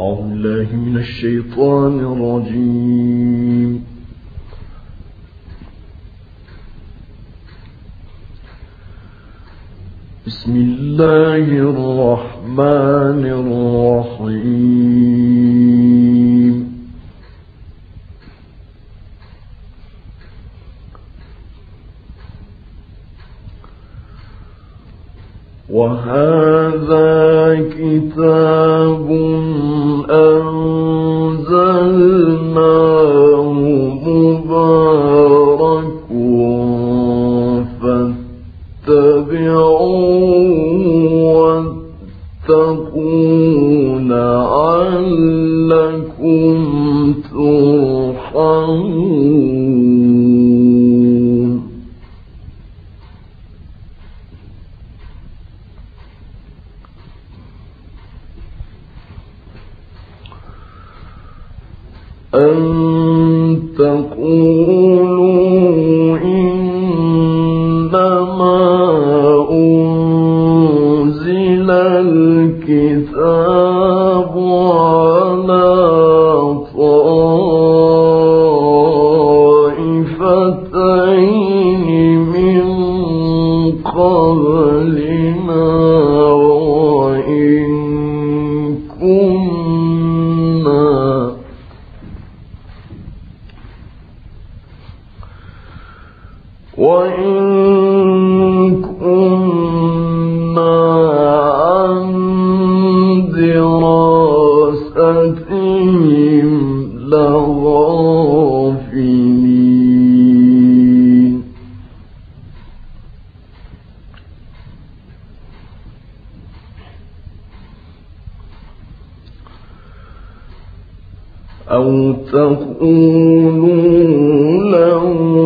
أعوذ بالله من الشيطان الرجيم. بسم الله الرحمن الرحيم. وهذا كتاب ơn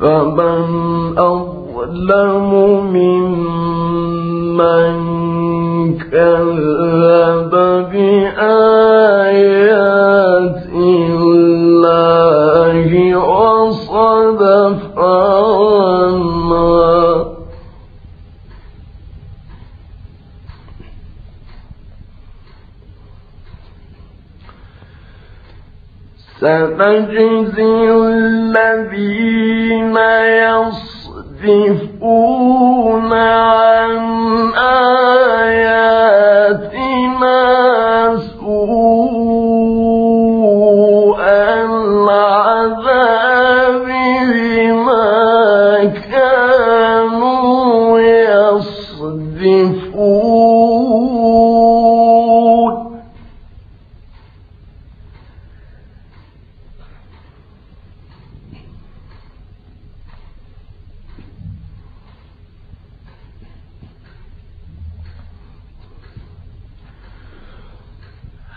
فمن أظلم ممن كذب سنجزي الذين يصدفون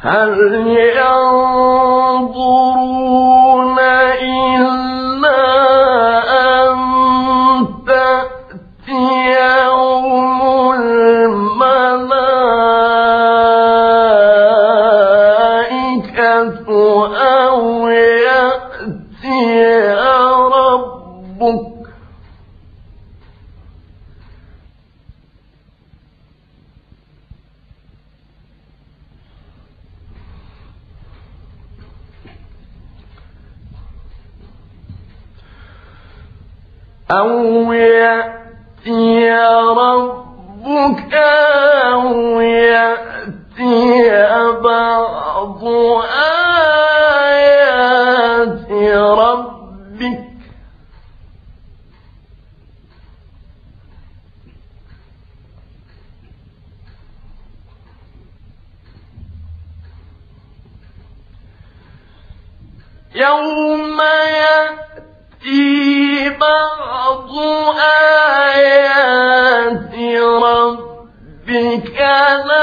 هل أو يأتي ربك أو يأتي بعض آيات ربك يوم يأتي بعض آيات ربك لا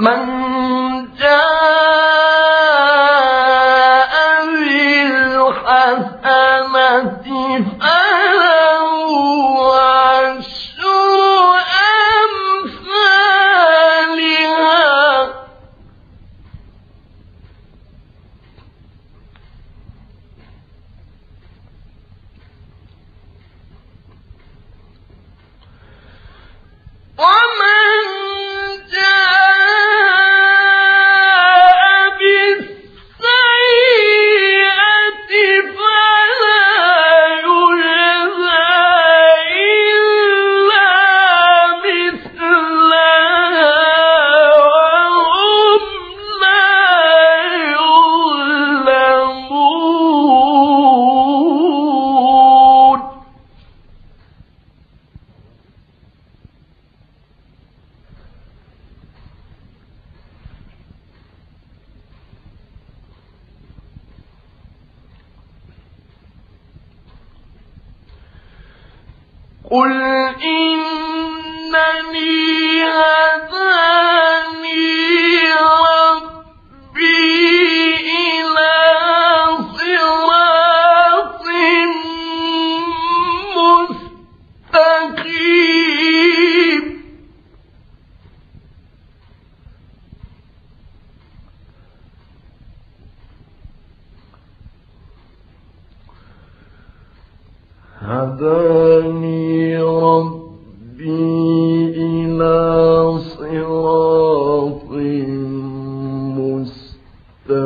من قل إنني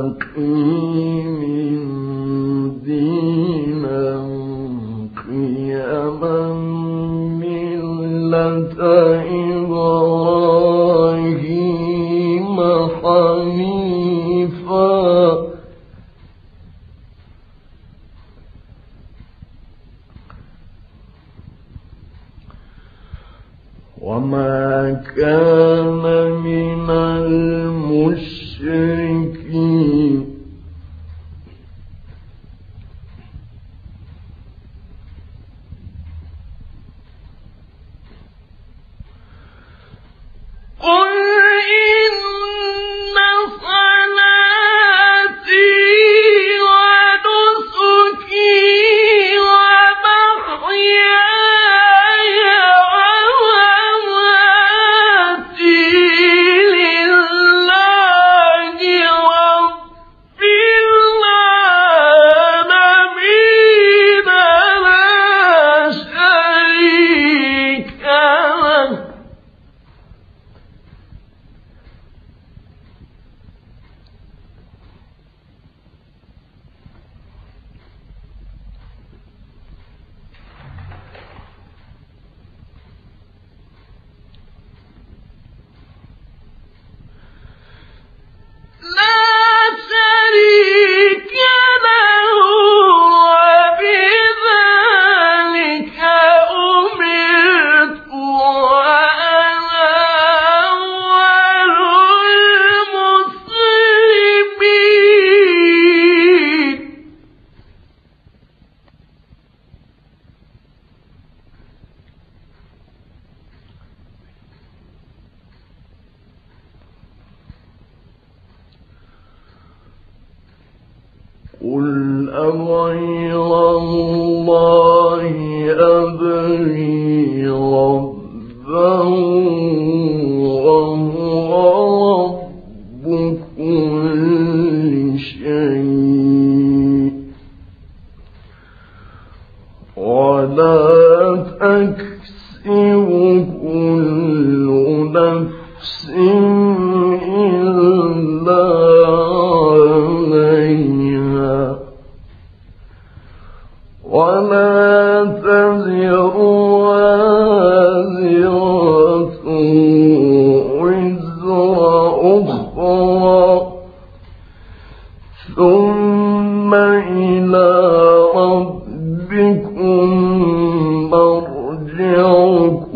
مستقيم دينا قيما قل أغير الله أبغي صدق